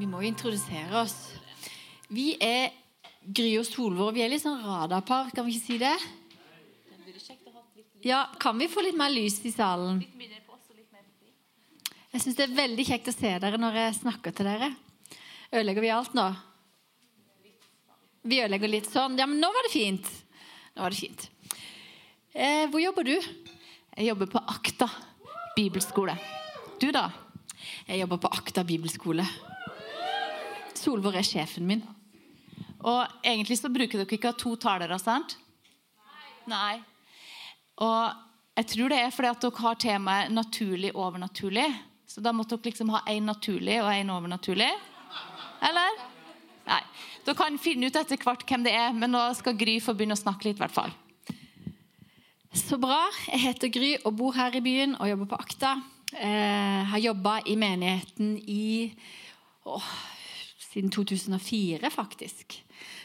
Vi må jo introdusere oss. Vi er Gry og Solvor. Vi er litt sånn radarpar, kan vi ikke si det? Ja, Kan vi få litt mer lys i salen? Jeg syns det er veldig kjekt å se dere når jeg snakker til dere. Ødelegger vi alt nå? Vi ødelegger litt sånn. Ja, men nå var det fint. Nå var det fint. Eh, hvor jobber du? Jeg jobber på Akta bibelskole. Du, da? Jeg jobber på Akta bibelskole. Solvår er sjefen min. Og egentlig så bruker dere ikke to talere, sant? Nei. Og jeg tror det er fordi at dere har temaet naturlig overnaturlig. Så da måtte dere liksom ha én naturlig og én overnaturlig. Eller? Nei. Dere kan finne ut etter hvert hvem det er, men nå skal Gry få begynne å snakke litt. I hvert fall. Så bra. Jeg heter Gry og bor her i byen og jobber på Akta. Jeg har jobba i menigheten i åh, siden 2004, faktisk.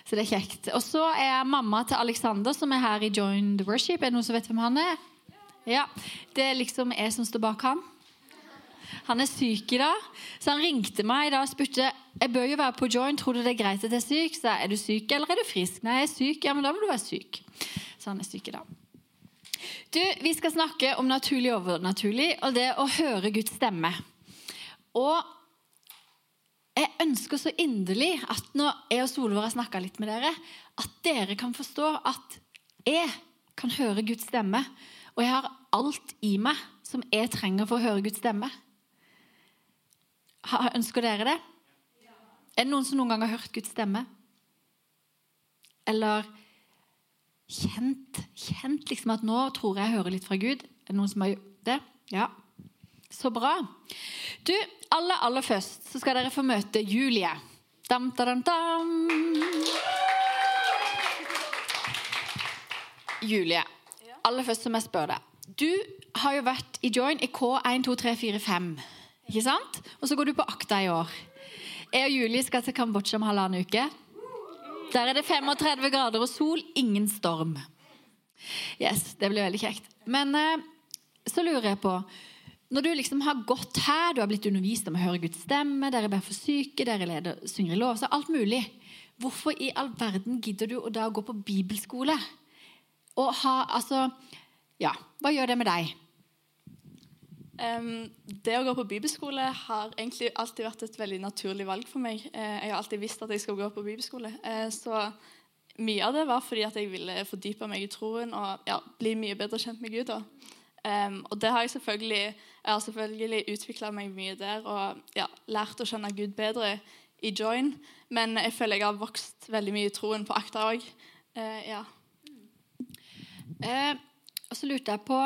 Så det er kjekt. Og så er mamma til Alexander, som er her i Join the Worship. Er det noen som vet hvem han er? Ja, Det er liksom jeg som står bak han. Han er syk i dag, så han ringte meg i dag og spurte jeg bør jo være på join. Tror du det er greit at jeg er syk? Så er du syk, eller er du frisk? Nei, jeg er syk. Ja, men da må du være syk. Så han er syk i dag. Du, Vi skal snakke om naturlig og overnaturlig, og det å høre Guds stemme. Og jeg ønsker så inderlig at når jeg og Solvår har snakka litt med dere, at dere kan forstå at jeg kan høre Guds stemme. Og jeg har alt i meg som jeg trenger for å høre Guds stemme. Ønsker dere det? Er det noen som noen gang har hørt Guds stemme? Eller kjent, kjent liksom at nå tror jeg jeg hører litt fra Gud? Er det noen som har gjort det? Ja. Så bra. Du, aller, aller først så skal dere få møte Julie. Dam, da, dam, dam, Julie, aller først som jeg spør deg. Du har jo vært i Join i K1, 2, 3, 4, 5. Ikke sant? Og så går du på Akta i år. Jeg og Julie skal til Kambodsja om halvannen uke. Der er det 35 grader og sol, ingen storm. Yes, Det blir veldig kjekt. Men eh, så lurer jeg på Når du liksom har gått her, du har blitt undervist om å høre Guds stemme, dere ber for syke, dere leder, synger i lov, så alt mulig. Hvorfor i all verden gidder du å da gå på bibelskole? Og ha, altså, ja, Hva gjør det med deg? Um, det å gå på bibelskole har egentlig alltid vært et veldig naturlig valg for meg. Uh, jeg har alltid visst at jeg skal gå på bibelskole. Uh, så mye av det var fordi at jeg ville fordype meg i troen og ja, bli mye bedre kjent med Gud. Um, og det har jeg selvfølgelig Jeg har selvfølgelig utvikla meg mye der og ja, lært å kjenne Gud bedre i Join. Men jeg føler jeg har vokst veldig mye i troen på Akta òg. Uh, ja. og så lurte jeg på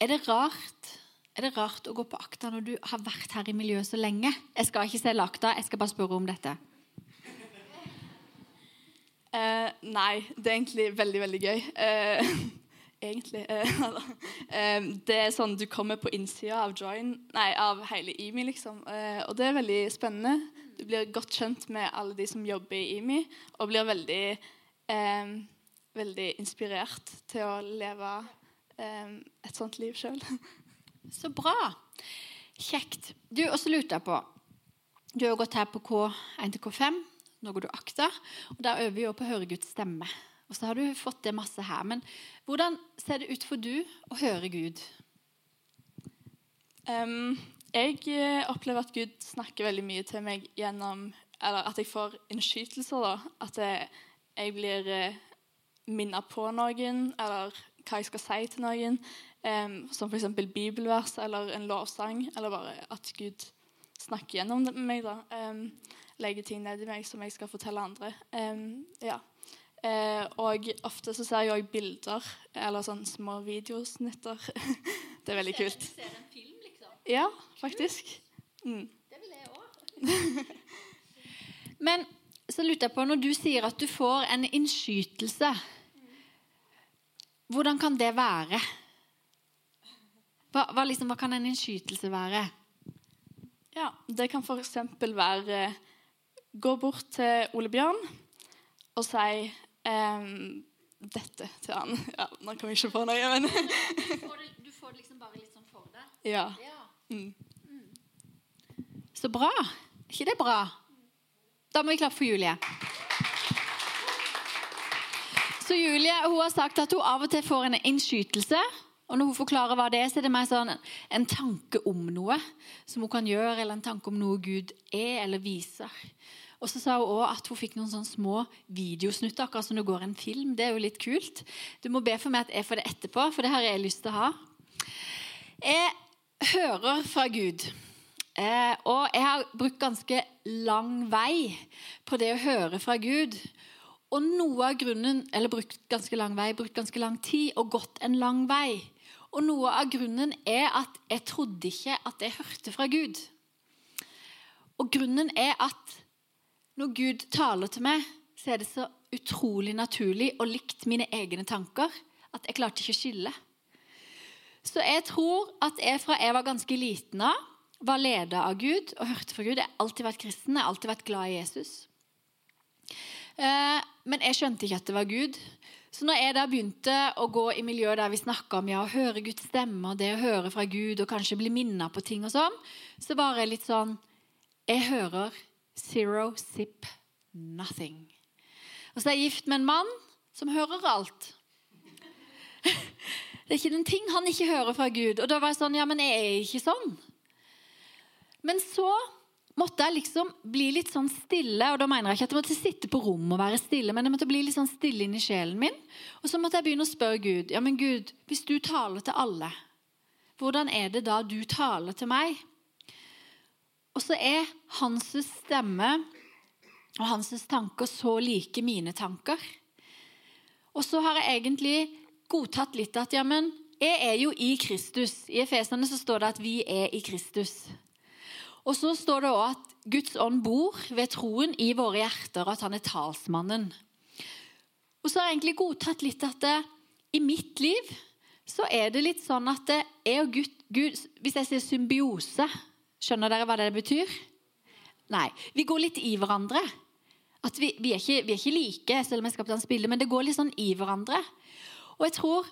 Er det rart er det rart å gå på akta når du har vært her i miljøet så lenge? Jeg skal ikke selge akta, jeg skal bare spørre om dette. Uh, nei, det er egentlig veldig, veldig gøy. Eh, egentlig. Eh, det er sånn du kommer på innsida av join, nei, av hele IMI, liksom. Eh, og det er veldig spennende. Du blir godt kjent med alle de som jobber i IMI, og blir veldig, eh, veldig inspirert til å leve eh, et sånt liv sjøl. Så bra. Kjekt. Du, Og lurte jeg på Du har gått her på K1 til K5. Nå går du akter. og Der øver vi jo på å høre Guds stemme. Og så har du fått det masse her. Men hvordan ser det ut for du å høre Gud? Um, jeg opplever at Gud snakker veldig mye til meg gjennom Eller at jeg får innskytelser. da, At jeg, jeg blir uh, minnet på noen, eller hva jeg skal si til noen. Um, som f.eks. bibelvers eller en lovsang, eller bare at Gud snakker gjennom meg. da, um, Legger ting ned i meg som jeg skal fortelle andre. Um, ja. Uh, og ofte så ser jeg òg bilder, eller sånn små videosnitter. det er veldig kult. Du ser en film, liksom? Ja, faktisk. Mm. Det vil jeg òg. Men så lurte jeg på, når du sier at du får en innskytelse, hvordan kan det være? Hva, hva, liksom, hva kan en innskytelse være? Ja, Det kan f.eks. være Gå bort til Ole Bjørn og si um, dette til han. Ja, Nå kan vi ikke få noe, men du, får det, du får det liksom bare litt sånn for deg? Ja. ja. Mm. Så bra. Er ikke det bra? Da må vi klappe for Julie. Så Julie hun har sagt at hun av og til får en innskytelse. Og når hun forklarer hva det er, så er det mer sånn en tanke om noe som hun kan gjøre, eller en tanke om noe Gud er eller viser. Og så sa hun også at hun fikk noen sånne små videosnutter, akkurat som det går en film. Det er jo litt kult. Du må be for meg at jeg får det etterpå, for det har jeg lyst til å ha. Jeg hører fra Gud. Eh, og jeg har brukt ganske lang vei på det å høre fra Gud. Og noe av grunnen, eller brukt ganske lang vei, brukt ganske lang tid og gått en lang vei. Og noe av grunnen er at jeg trodde ikke at jeg hørte fra Gud. Og grunnen er at når Gud taler til meg, så er det så utrolig naturlig og likt mine egne tanker at jeg klarte ikke å skille. Så jeg tror at jeg fra jeg var ganske liten av, var ledet av Gud og hørte fra Gud. Jeg har alltid vært kristen, jeg har alltid vært glad i Jesus. Eh, men jeg skjønte ikke at det var Gud. Så når jeg da begynte å gå i miljøet der vi snakka om ja, å høre Guds stemme og det å høre fra Gud og kanskje bli minna på ting og sånn, så var jeg litt sånn Jeg hører zero zip nothing. Og så er jeg gift med en mann som hører alt. Det er ikke en ting han ikke hører fra Gud. Og da var jeg sånn Ja, men jeg er ikke sånn. Men så måtte jeg liksom bli litt sånn stille. Og da mener jeg ikke at jeg måtte sitte på rommet og være stille, men jeg måtte bli litt sånn stille inni sjelen min. Og så måtte jeg begynne å spørre Gud. Ja, men Gud, hvis du taler til alle, hvordan er det da du taler til meg? Og så er hans stemme og hans tanker så like mine tanker. Og så har jeg egentlig godtatt litt at ja, jeg er jo i Kristus. I Efesene så står det at vi er i Kristus. Og så står det òg at Guds ånd bor ved troen i våre hjerter, og at han er talsmannen. Og så har jeg egentlig godtatt litt at det, i mitt liv så er det litt sånn at det er Gud, Gud Hvis jeg sier symbiose, skjønner dere hva det betyr? Nei. Vi går litt i hverandre. At vi, vi, er, ikke, vi er, ikke, like, selv om jeg skapte hans bilde, men det går litt sånn i hverandre. Og jeg tror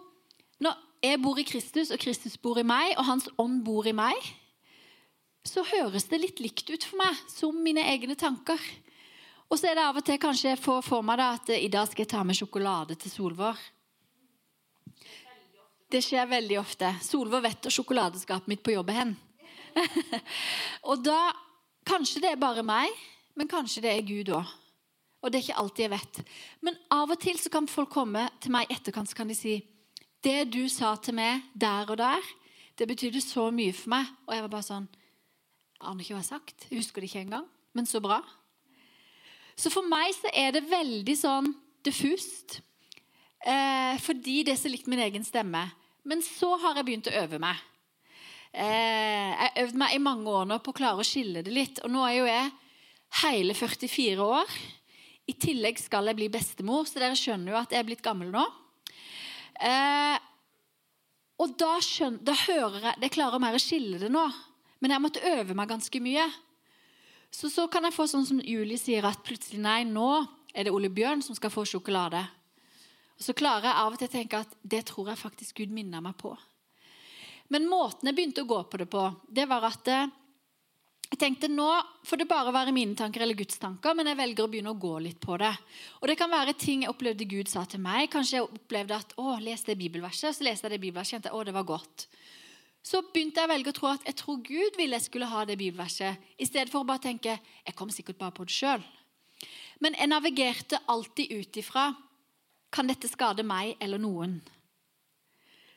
når jeg bor i Kristus, og Kristus bor i meg, og Hans ånd bor i meg, så høres det litt likt ut for meg, som mine egne tanker. Og så er det av og til kanskje jeg får for meg da, at i dag skal jeg ta med sjokolade til Solvår. Det skjer veldig ofte. Solvår vet hvor sjokoladeskapet mitt på jobb er. og da Kanskje det er bare meg, men kanskje det er Gud òg. Og det er ikke alltid jeg vet. Men av og til så kan folk komme til meg i etterkant så kan de si Det du sa til meg der og der, det betydde så mye for meg. Og jeg var bare sånn Jeg aner ikke hva jeg har sagt. Jeg husker det ikke engang. Men så bra. Så for meg så er det veldig sånn diffust. Eh, fordi det er så likt min egen stemme. Men så har jeg begynt å øve meg. Eh, jeg har øvd meg i mange år nå på å klare å skille det litt. Og nå er jo jeg hele 44 år. I tillegg skal jeg bli bestemor, så dere skjønner jo at jeg er blitt gammel nå. Eh, og da, skjønner, da hører jeg Det klarer mer å skille det nå. Men jeg måtte øve meg ganske mye. Så så kan jeg få sånn som Julie sier, at plutselig nei, nå er det Ole Bjørn som skal få sjokolade. Og Så klarer jeg av og til å tenke at det tror jeg faktisk Gud minner meg på. Men måten jeg begynte å gå på det på, det var at eh, jeg tenkte nå får det bare være mine tanker eller Guds tanker, men jeg velger å begynne å gå litt på det. Og Det kan være ting jeg opplevde Gud sa til meg. Kanskje jeg opplevde at å, leste det bibelverset, så leste jeg det bibelverset, kjente jeg, å, det var godt så begynte jeg å velge å tro at jeg tror Gud ville jeg skulle ha det bibelverset, i stedet for å bare tenke jeg kom sikkert bare på det sjøl. Men jeg navigerte alltid ut ifra kan dette skade meg eller noen.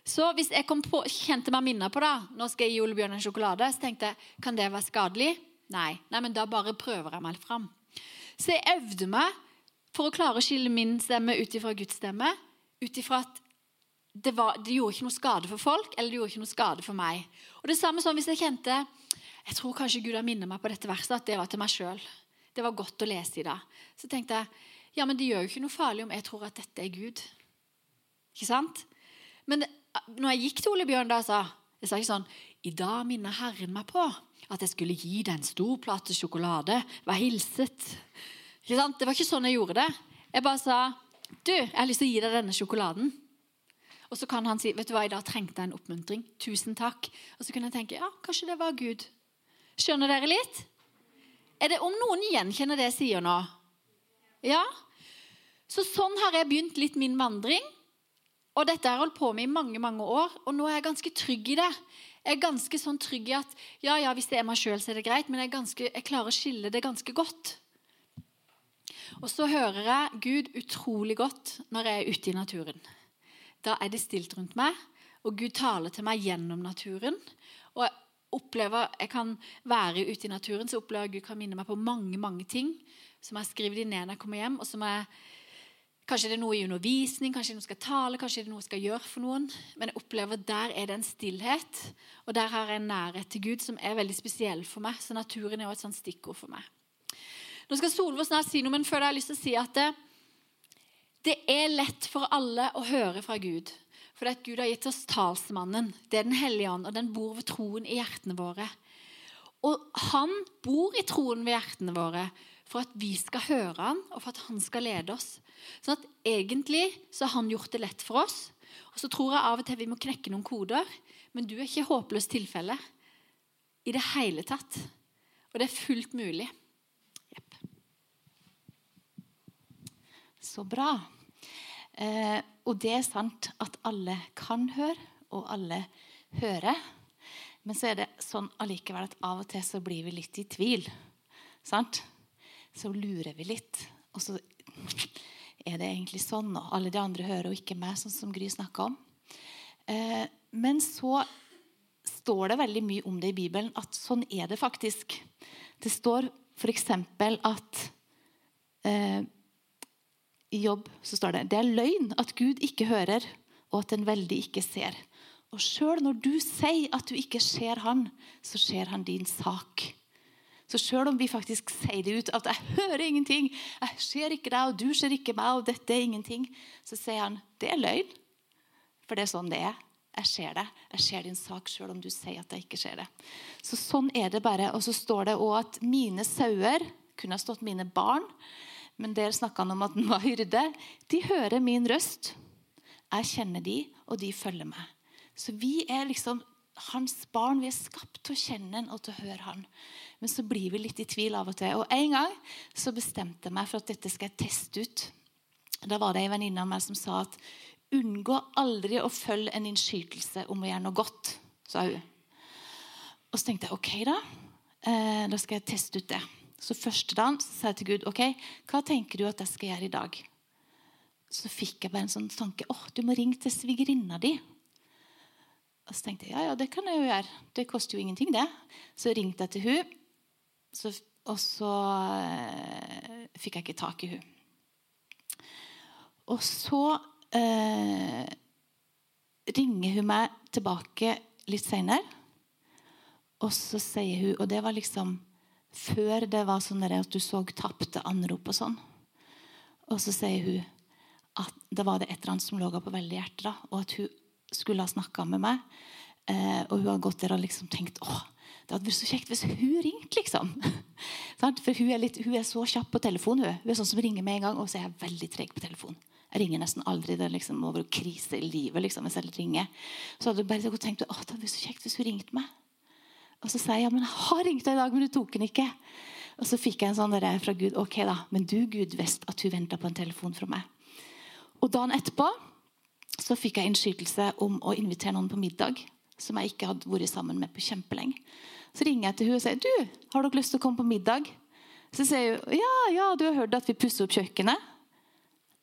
Så hvis jeg på, kjente meg minnet på det, nå skal jeg gi Ole Bjørn en sjokolade, så tenkte jeg kan det være skadelig? Nei. Nei, men da bare prøver jeg meg fram. Så jeg øvde meg for å klare å skille min stemme ut ifra Guds stemme, ut ifra at det, var, det, gjorde ikke noe skade for folk, eller det gjorde ikke noe skade for meg. Og det samme sånn hvis jeg kjente Jeg tror kanskje Gud har minnet meg på dette verset, at det var til meg sjøl. Det var godt å lese i det. Så tenkte jeg ja, men det gjør jo ikke noe farlig om jeg tror at dette er Gud. Ikke sant? Men når jeg gikk til Ole Bjørn da, sa jeg sa ikke sånn I dag minner Herren meg på at jeg skulle gi deg en stor plate sjokolade. Vær hilset. Ikke sant? Det var ikke sånn jeg gjorde det. Jeg bare sa Du, jeg har lyst til å gi deg denne sjokoladen. Og så kan han si vet du hva, i dag trengte jeg en oppmuntring. Tusen takk. Og så kunne jeg tenke ja, kanskje det var Gud. Skjønner dere litt? Er det om noen gjenkjenner det jeg sier nå? Ja? Så sånn har jeg begynt litt min vandring. Og dette har jeg holdt på med i mange mange år, og nå er jeg ganske trygg i det. Jeg er ganske sånn trygg i at ja, ja, hvis det er meg sjøl, så er det greit, men jeg, ganske, jeg klarer å skille det ganske godt. Og så hører jeg Gud utrolig godt når jeg er ute i naturen. Da er det stilt rundt meg, og Gud taler til meg gjennom naturen. Og jeg opplever, jeg kan være ute i naturen, så opplever jeg Gud kan minne meg på mange mange ting som jeg skriver ned når jeg kommer hjem, og som jeg Kanskje det er noe i undervisning, kanskje noe skal tale, kanskje det er noe skal gjøre for noen. Men jeg opplever at der er det en stillhet, og der har jeg en nærhet til Gud som er veldig spesiell for meg. Så naturen er også et sånt stikkord for meg. Nå skal Solvår snart si noe, men før det har jeg lyst til å si at det, det er lett for alle å høre fra Gud. For det at Gud har gitt oss talsmannen. Det er Den hellige ånd, og den bor ved troen i hjertene våre. Og han bor i troen ved hjertene våre for at vi skal høre han, og for at han skal lede oss. Sånn at Egentlig så har han gjort det lett for oss. Og så tror jeg av og til vi må knekke noen koder. Men du er ikke håpløst tilfelle i det hele tatt. Og det er fullt mulig. Jepp. Så bra. Eh, og det er sant at alle kan høre, og alle hører. Men så er det sånn allikevel at av og til så blir vi litt i tvil. Sant? Så lurer vi litt. Og så er det egentlig sånn, og alle de andre hører, og ikke meg, sånn som Gry snakka om. Eh, men så står det veldig mye om det i Bibelen, at sånn er det faktisk. Det står f.eks. at eh, i jobb så står det det er løgn at Gud ikke hører, og at den veldig ikke ser. Og sjøl når du sier at du ikke ser han, så ser han din sak. Så sjøl om vi faktisk sier det ut, at 'jeg hører ingenting', 'jeg ser ikke deg, og du ser ikke meg', og 'dette er ingenting', så sier han 'det er løgn'. For det er sånn det er. Jeg ser det. Jeg ser din sak sjøl om du sier at jeg ikke ser det. Så Sånn er det bare. Og så står det òg at mine sauer kunne ha stått mine barn, men der snakka han om at han var hyrde. De hører min røst. Jeg kjenner de, og de følger meg. Så vi er liksom hans barn. Vi er skapt til å kjenne han og til å høre han. Men så blir vi litt i tvil av og til. Og En gang så bestemte jeg meg for at dette skal jeg teste ut. Da var det ei venninne av meg som sa at unngå aldri å følge en innskytelse om å gjøre noe godt. sa hun. Og så tenkte jeg ok, da. Eh, da skal jeg teste ut det. Så første dagen så sa jeg til Gud ok, hva tenker du at jeg skal gjøre i dag. Så fikk jeg bare en sånn tanke åh, du må ringe til svigerinna di. Og så tenkte jeg ja, ja, det kan jeg jo gjøre. Det koster jo ingenting, det. Så ringte jeg til hun så, og så eh, fikk jeg ikke tak i hun. Og så eh, ringer hun meg tilbake litt seinere. Og så sier hun Og det var liksom før det var sånn at du så tapte anrop og sånn. Og så sier hun at det var det et eller annet som lå på veldig hjertet. da, Og at hun skulle ha snakka med meg. Eh, og hun har gått der og liksom tenkt åh, det hadde vært så kjekt hvis hun ringte. liksom. For hun er, litt, hun er, så kjapp på telefon. Hun. hun er sånn som ringer med en gang, og så er jeg veldig treg på telefon. Jeg ringer nesten aldri. Det er liksom over krise i livet liksom, hvis jeg ringer. Så hadde hun bare tenkt at det hadde vært så kjekt hvis hun ringte meg. Og så sier jeg ja, men jeg har ringt deg i dag, men du tok den ikke. Og så fikk jeg en sånn der fra Gud. Ok da, Men du, Gud, visste at hun venta på en telefon fra meg. Og dagen etterpå så fikk jeg innskytelse om å invitere noen på middag som jeg ikke hadde vært sammen med på kjempelenge. Så ringer jeg til henne og sier du, har dere lyst til å komme på middag. Så sier hun ja, ja, du har hørt at vi pusser opp kjøkkenet.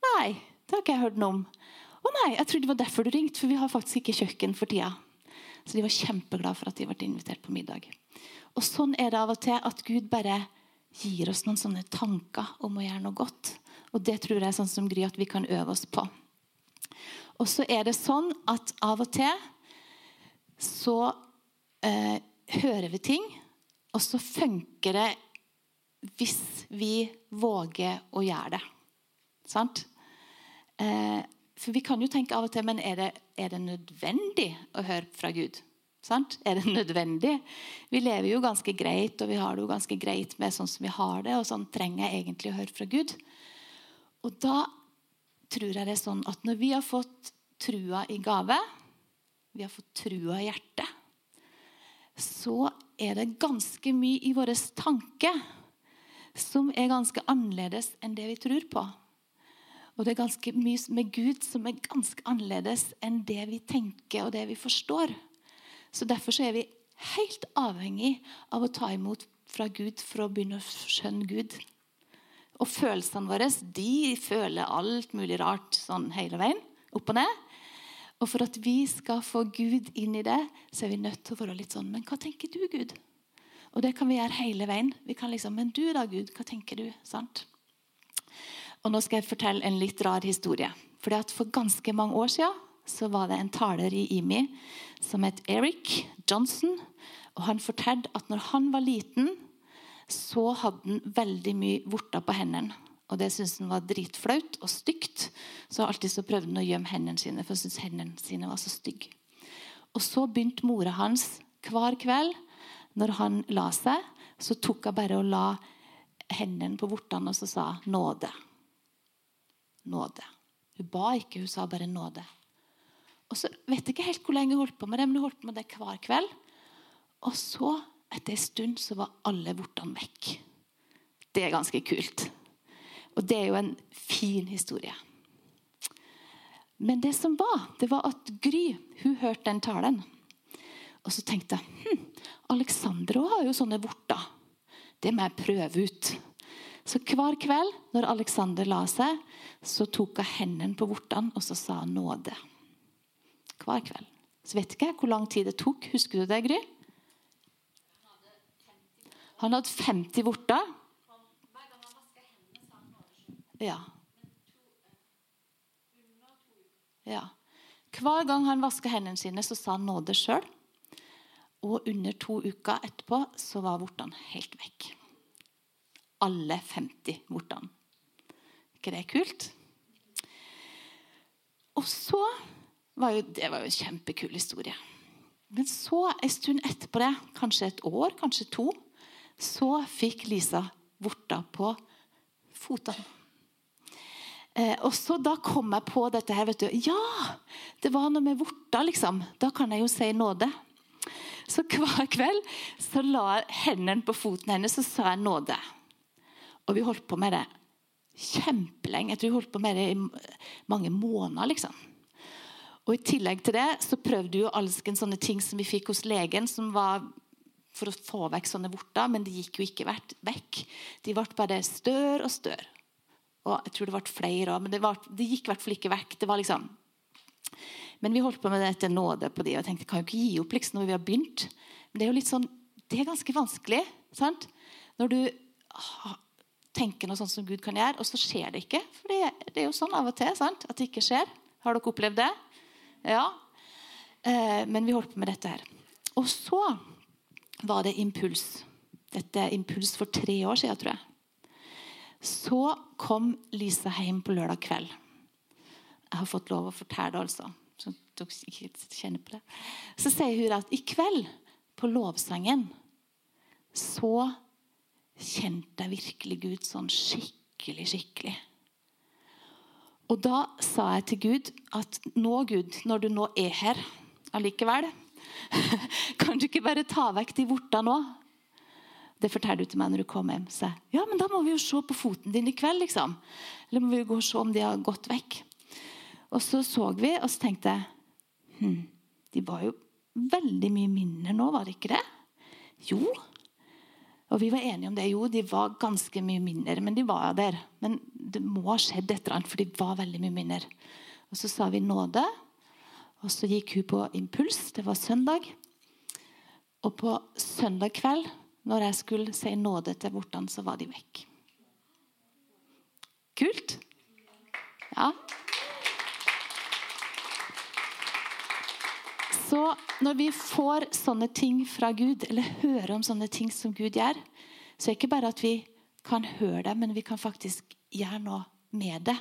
Nei, det har ikke jeg hørt noe om. Å nei, jeg trodde det var derfor du ringte, for vi har faktisk ikke kjøkken for tida. Så de var kjempeglade for at de ble invitert på middag. Og Sånn er det av og til at Gud bare gir oss noen sånne tanker om å gjøre noe godt. Og Det tror jeg er sånn som Gry at vi kan øve oss på. Og så er det sånn at av og til så eh, hører vi ting, og så funker det hvis vi våger å gjøre det. Sant? Eh, for vi kan jo tenke av og til men er det, er det nødvendig å høre fra Gud? Sant? Er det nødvendig? Vi lever jo ganske greit, og vi har det jo ganske greit med sånn som vi har det. Og sånn trenger jeg egentlig å høre fra Gud. Og da tror jeg det er sånn at når vi har fått trua i gave, vi har fått trua i hjertet, så er det ganske mye i vår tanke som er ganske annerledes enn det vi tror på. Og det er ganske mye med Gud som er ganske annerledes enn det vi tenker og det vi forstår. Så Derfor så er vi helt avhengig av å ta imot fra Gud for å begynne å skjønne Gud. Og følelsene våre de føler alt mulig rart sånn hele veien. Opp og ned. Og for at vi skal få Gud inn i det, så er vi nødt til å være litt sånn Men hva tenker du, Gud? Og det kan vi gjøre hele veien. Vi kan liksom, Men du da, Gud, hva tenker du? Sant? Og nå skal jeg fortelle en litt rar historie. Fordi at For ganske mange år siden så var det en taler i IMI som het Eric Johnson. og Han fortalte at når han var liten, så hadde han veldig mye vorter på hendene. Og det syntes han var dritflaut og stygt. Så alltid så prøvde han å gjemme hendene sine, for han syntes hendene sine var så stygge. Og så begynte mora hans hver kveld når han la seg, så tok hun bare og la hendene på vortene og så sa nåde. Nåde. Hun ba ikke, hun sa bare nåde. Og så vet jeg ikke helt hvor lenge hun holdt på med det, men hun holdt på med det hver kveld. Og så, etter en stund, så var alle vortene vekk. Det er ganske kult. Og det er jo en fin historie. Men det som var, det var at Gry hun hørte den talen. Og så tenkte jeg hm, Alexandra har jo sånne vorter. Det må jeg prøve ut. Så hver kveld når Alexander la seg, så tok hun hendene på vortene og så sa han nåde. Hver kveld. Så vet ikke jeg hvor lang tid det tok. Husker du det, Gry? Han hadde 50 vorter. Ja. ja. Hver gang han vaska hendene sine, så sa han nåde sjøl. Og under to uker etterpå så var vortene helt vekk. Alle 50 vortene. ikke det kult? Og så var jo, Det var jo en kjempekul historie. Men så, en stund etterpå det, kanskje et år, kanskje to, så fikk Lisa vorter på fotene. Eh, og så Da kom jeg på dette her. vet du. Ja! Det var noe med vorta, liksom. Da kan jeg jo si nåde. Så hver kveld så la jeg hendene på foten hennes og sa jeg nåde. Og vi holdt på med det kjempelenge. Jeg tror vi holdt på med det i mange måneder. liksom. Og I tillegg til det så prøvde jo alsken sånne ting som vi fikk hos legen, som var for å få vekk sånne vorter, men de gikk jo ikke vekk. De ble bare større og større. Og jeg tror det ble flere òg, men det, var, det, gikk i hvert fall ikke vekk. Det var liksom men vi holdt på med dette nåde på de, og tenkte kan jo ikke gi opp liksom, når vi har begynt. Men det er jo litt sånn, det er ganske vanskelig. sant? Når du tenker noe sånt som Gud kan gjøre, og så skjer det ikke. For det, det er jo sånn av og til sant? at det ikke skjer. Har dere opplevd det? Ja. Eh, men vi holdt på med dette her. Og så var det impuls. Dette impuls for tre år siden, tror jeg. Så kom Lisa hjem på lørdag kveld. Jeg har fått lov å fortelle det, altså så dere ikke kjenner på det. Så sier hun at i kveld, på lovsangen, så kjente jeg virkelig Gud sånn skikkelig, skikkelig. Og da sa jeg til Gud at nå, Gud, når du nå er her allikevel, kan du ikke bare ta vekk de vortene nå? Det forteller du til meg når du kommer hjem. Så ja, men da må vi jo se på foten din i kveld, liksom. Eller må vi gå og se om de har gått vekk. Og så så vi, og så tenkte jeg hm, De var jo veldig mye mindre nå, var det ikke det? Jo. Og vi var enige om det. Jo, de var ganske mye mindre, men de var der. Men det må ha skjedd et eller annet, for de var veldig mye mindre. Og så sa vi nåde. Og så gikk hun på impuls. Det var søndag. Og på søndag kveld, når jeg skulle si nåde til vortene, så var de vekk. Kult? Ja. Så når vi får sånne ting fra Gud, eller hører om sånne ting som Gud gjør, så er det ikke bare at vi kan høre det, men vi kan faktisk gjøre noe med det.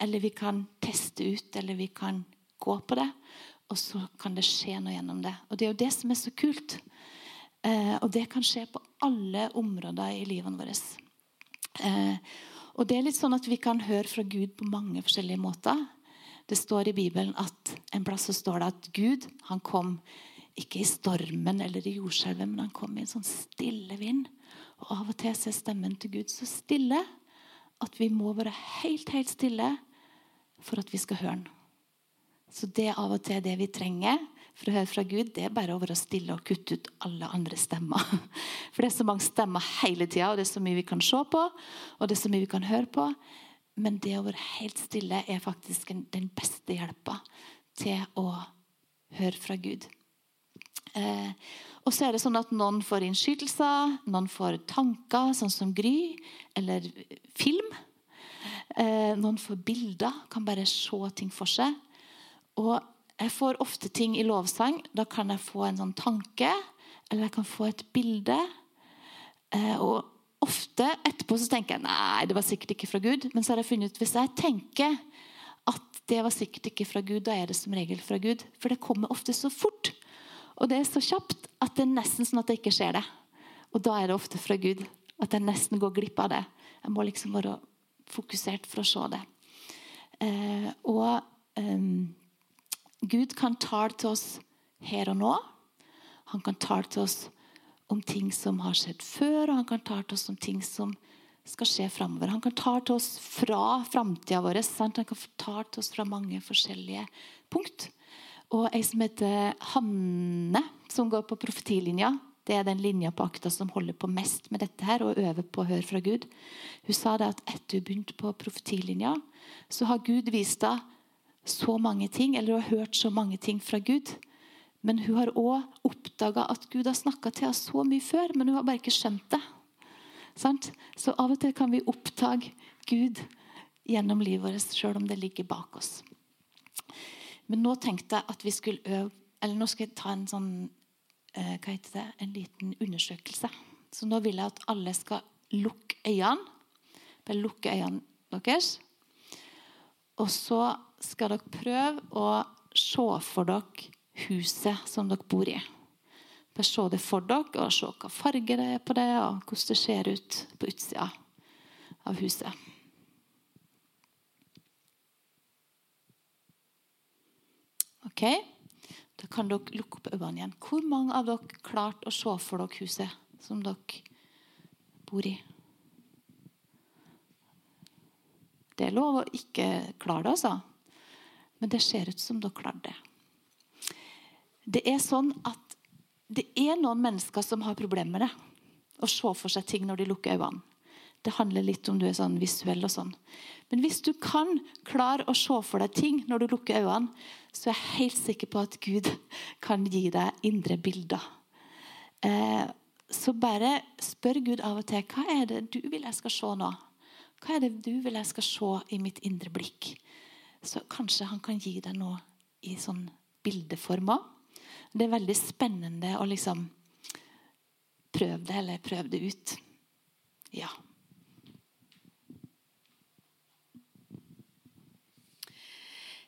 Eller vi kan teste ut, eller vi kan gå på det. Og så kan det skje noe gjennom det. Og det er jo det som er så kult. Eh, og det kan skje på alle områder i livene våre. Eh, og det er litt sånn at vi kan høre fra Gud på mange forskjellige måter. Det står i Bibelen at en plass så står det at Gud han kom ikke i stormen eller i jordskjelvet, men han kom i en sånn stille vind. Og Av og til er stemmen til Gud så stille at vi må være helt, helt stille for at vi skal høre den. Så det er av og til det vi trenger for å høre fra Gud, det er bare å være stille og kutte ut alle andre stemmer. For det er så mange stemmer hele tida, og det er så mye vi kan se på, og det er så mye vi kan høre på. Men det å være helt stille er faktisk den beste hjelpa til å høre fra Gud. Eh, og så er det sånn at Noen får innskytelser, noen får tanker, sånn som Gry, eller film. Eh, noen får bilder, kan bare se ting for seg. Og jeg får ofte ting i lovsang. Da kan jeg få en sånn tanke, eller jeg kan få et bilde. Eh, og ofte etterpå så tenker jeg nei, det var sikkert ikke fra Gud. Men så har jeg funnet ut hvis jeg tenker at det var sikkert ikke fra Gud, da er det som regel fra Gud. For det kommer ofte så fort. Og det er så kjapt at det er nesten sånn at jeg ikke ser det. Og da er det ofte fra Gud. At jeg nesten går glipp av det. Jeg må liksom være fokusert for å se det. Eh, og eh, Gud kan tale til oss her og nå. Han kan tale til oss om ting som har skjedd før, og han kan tale til oss om ting som skal skje framover. Han kan tale til oss fra framtida vår. Sant? Han kan tale til oss fra mange forskjellige punkt. Og ei som heter Hanne, som går på profetilinja, det er den linja på akta som holder på mest med dette her, og øver på å høre fra Gud. Hun sa det at etter hun begynte på profetilinja, så har Gud vist henne så mange ting, eller hun har hørt så mange ting fra Gud men hun har òg oppdaga at Gud har snakka til henne så mye før, men hun har bare ikke skjønt det. Så av og til kan vi oppdage Gud gjennom livet vårt, sjøl om det ligger bak oss. Men nå tenkte jeg at vi skulle øve Eller nå skal jeg ta en sånn eh, hva heter det, en liten undersøkelse. Så nå vil jeg at alle skal lukke øynene. Bare lukke øynene deres. Og så skal dere prøve å se for dere huset som dere bor i. Bare se det for dere og se hva farge det er på det, og hvordan det ser ut på utsida av huset. Ok, Da kan dere lukke opp øynene igjen. Hvor mange av dere klarte å se for dere huset som dere bor i? Det er lov å ikke klare det, altså. Men det ser ut som dere klarte det. Det er sånn at det er noen mennesker som har problemer med det. Å se for seg ting når de lukker øynene. Det handler litt om du er sånn visuell og sånn. Men hvis du kan klare å se for deg ting når du lukker øynene, så er jeg helt sikker på at Gud kan gi deg indre bilder. Eh, så bare spør Gud av og til hva er det du vil jeg skal se nå. Hva er det du vil jeg skal se i mitt indre blikk? Så kanskje han kan gi deg noe i sånn bildeformer. Det er veldig spennende å liksom prøve det, eller prøve det ut. Ja.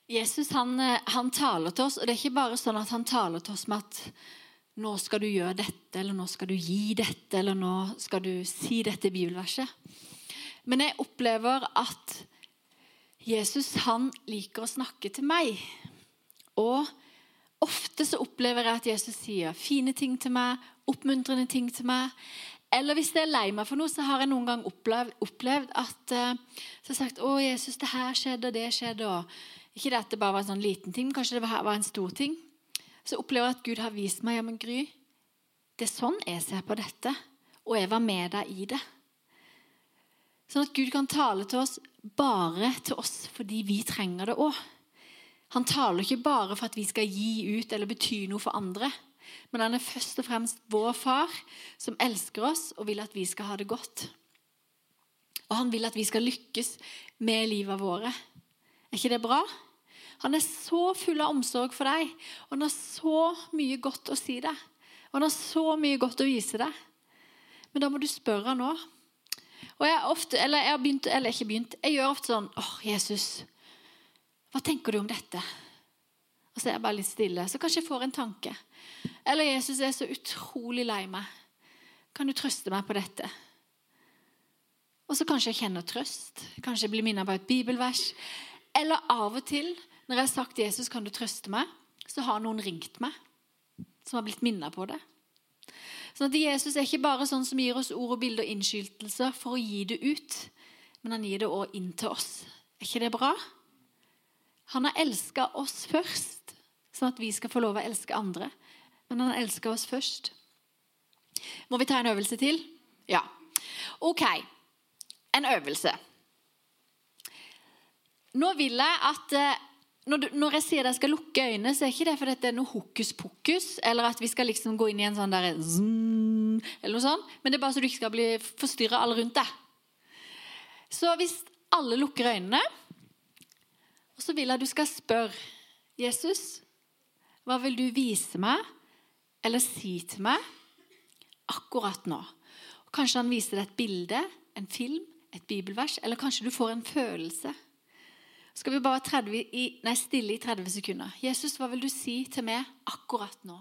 Jesus han, han, taler til oss, og det er ikke bare sånn at han taler til oss med at nå skal du gjøre dette, eller nå skal du gi dette, eller nå skal du si dette bibelverset. Men jeg opplever at Jesus han liker å snakke til meg. Og Ofte så opplever jeg at Jesus sier fine ting til meg, oppmuntrende ting til meg. Eller hvis jeg er lei meg for noe, så har jeg noen gang opplevd, opplevd at uh, så har sagt, 'Å, Jesus, det her skjedde, og det skjedde.' Og ikke det at det bare var en sånn liten ting, men kanskje det var en stor ting. Så opplever jeg at Gud har vist meg ja, men Gry, det er sånn jeg ser på dette. Og jeg var med deg i det. Sånn at Gud kan tale til oss bare til oss fordi vi trenger det òg. Han taler ikke bare for at vi skal gi ut eller bety noe for andre. Men han er først og fremst vår far, som elsker oss og vil at vi skal ha det godt. Og han vil at vi skal lykkes med livet våre. Er ikke det bra? Han er så full av omsorg for deg, og han har så mye godt å si deg. Og han har så mye godt å vise deg. Men da må du spørre han òg. Og jeg, ofte, eller jeg har begynt, eller ikke begynt, jeg gjør ofte sånn åh, Jesus, hva tenker du om dette? Og så er jeg bare litt stille. Så kanskje jeg får en tanke. Eller Jesus er så utrolig lei meg. Kan du trøste meg på dette? Og så kanskje jeg kjenner trøst. Kanskje jeg blir minnet på et bibelvers. Eller av og til, når jeg har sagt 'Jesus, kan du trøste meg', så har noen ringt meg som har blitt minnet på det. Sånn at Jesus er ikke bare sånn som gir oss ord og bilder og innskytelser for å gi det ut, men han gir det òg inn til oss. Er ikke det bra? Han har elska oss først, sånn at vi skal få lov å elske andre. Men han elska oss først. Må vi ta en øvelse til? Ja. OK. En øvelse. Nå vil jeg at eh, når, du, når jeg sier at jeg skal lukke øynene, så er ikke det fordi det er noe hokus pokus, eller at vi skal liksom gå inn i en sånn der zzz, eller noe sånt, men det er bare så du ikke skal bli forstyrra alle rundt deg. Så hvis alle lukker øynene, og så vil jeg at du skal spørre Jesus, hva vil du vise meg eller si til meg akkurat nå? Kanskje han viser deg et bilde, en film, et bibelvers, eller kanskje du får en følelse skal vi bare være nei, stille i 30 sekunder. Jesus, hva vil du si til meg akkurat nå?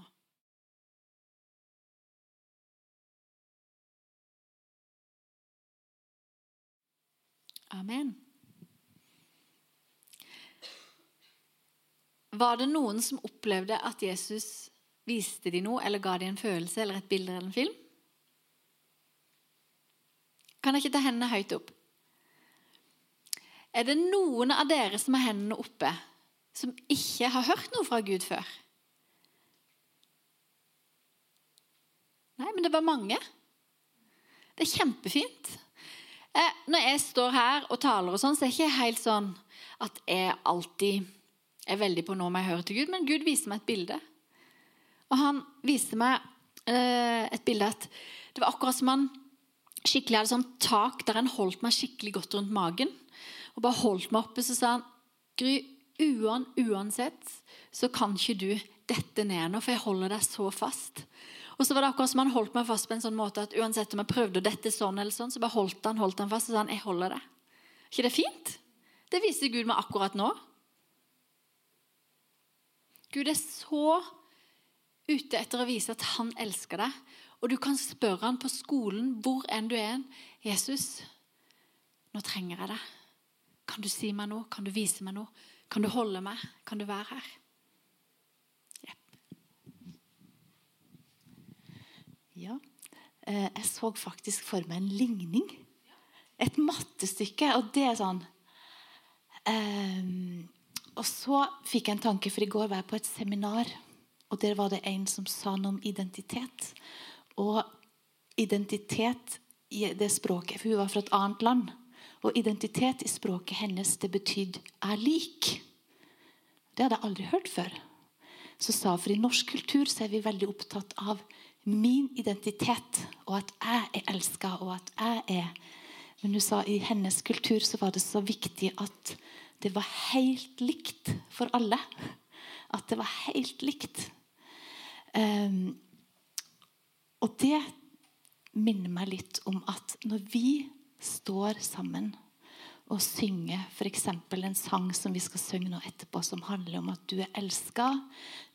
Amen. Var det noen som opplevde at Jesus viste dem noe, eller ga dem en følelse, eller et bilde eller en film? Kan jeg ikke ta hendene høyt opp? Er det noen av dere som har hendene oppe, som ikke har hørt noe fra Gud før? Nei, men det var mange. Det er kjempefint. Eh, når jeg står her og taler, og sånn, så er det ikke helt sånn at jeg alltid er veldig på nå må jeg høre til Gud, men Gud viser meg et bilde. Og han viste meg eh, et bilde at det var akkurat som han skikkelig hadde sånn tak der han holdt meg skikkelig godt rundt magen og bare holdt meg oppe, så sa han Gry, uan, uansett så kan ikke du dette ned nå, for jeg holder deg så fast. Og så var det akkurat som han holdt meg fast på en sånn måte at uansett om jeg prøvde å dette sånn eller sånn, så bare holdt han, holdt han fast og sa han, jeg holder det. ikke det fint? Det viser Gud meg akkurat nå. Gud er så ute etter å vise at han elsker deg. Og du kan spørre han på skolen, hvor enn du er. 'Jesus, nå trenger jeg deg.' Kan du si meg noe? Kan du vise meg noe? Kan du holde meg? Kan du være her? Ja. Eh, jeg så faktisk for meg en ligning. Et mattestykke. Og det er sånn um, Og så fikk jeg en tanke, for i går var jeg på et seminar. Og der var det en som sa noe om identitet. Og identitet det språket For hun var fra et annet land. Og identitet i språket hennes det betydde 'er lik'. Det hadde jeg aldri hørt før. Så sa For i norsk kultur så er vi veldig opptatt av min identitet, og at jeg er elska, og at jeg er Men hun sa i hennes kultur så var det så viktig at det var helt likt for alle. At det var helt likt. Um, og det minner meg litt om at når vi står sammen og synger f.eks. en sang som vi skal synge nå etterpå, som handler om at du er elska,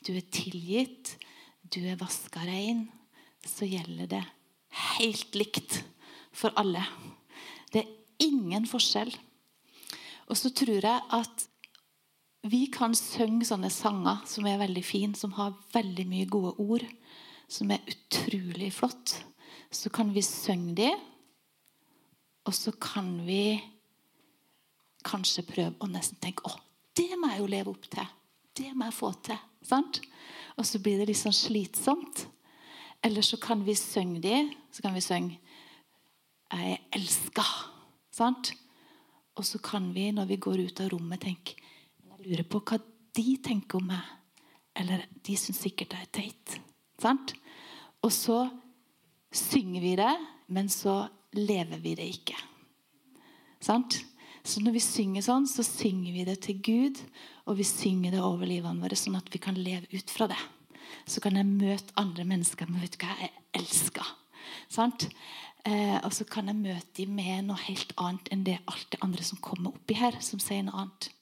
du er tilgitt, du er vaska rein, så gjelder det helt likt for alle. Det er ingen forskjell. Og så tror jeg at vi kan synge sånne sanger som er veldig fine, som har veldig mye gode ord, som er utrolig flott. Så kan vi synge dem og så kan vi kanskje prøve å nesten tenke å, det må jeg jo leve opp til. Det må jeg få til. Sant? Og så blir det litt sånn slitsomt. Eller så kan vi synge de, så kan vi synge 'Jeg er elska'. Sant? Og så kan vi, når vi går ut av rommet, tenke Jeg lurer på hva de tenker om meg. Eller de syns sikkert jeg er teit. Sant? Og så synger vi det, men så lever vi det ikke. Sant? Så når vi synger sånn, så synger vi det til Gud, og vi synger det over livene våre, sånn at vi kan leve ut fra det. Så kan jeg møte andre mennesker med vet du hva, jeg elsker. Sant? Eh, og så kan jeg møte dem med noe helt annet enn det alt det andre som kommer oppi her, som sier noe annet.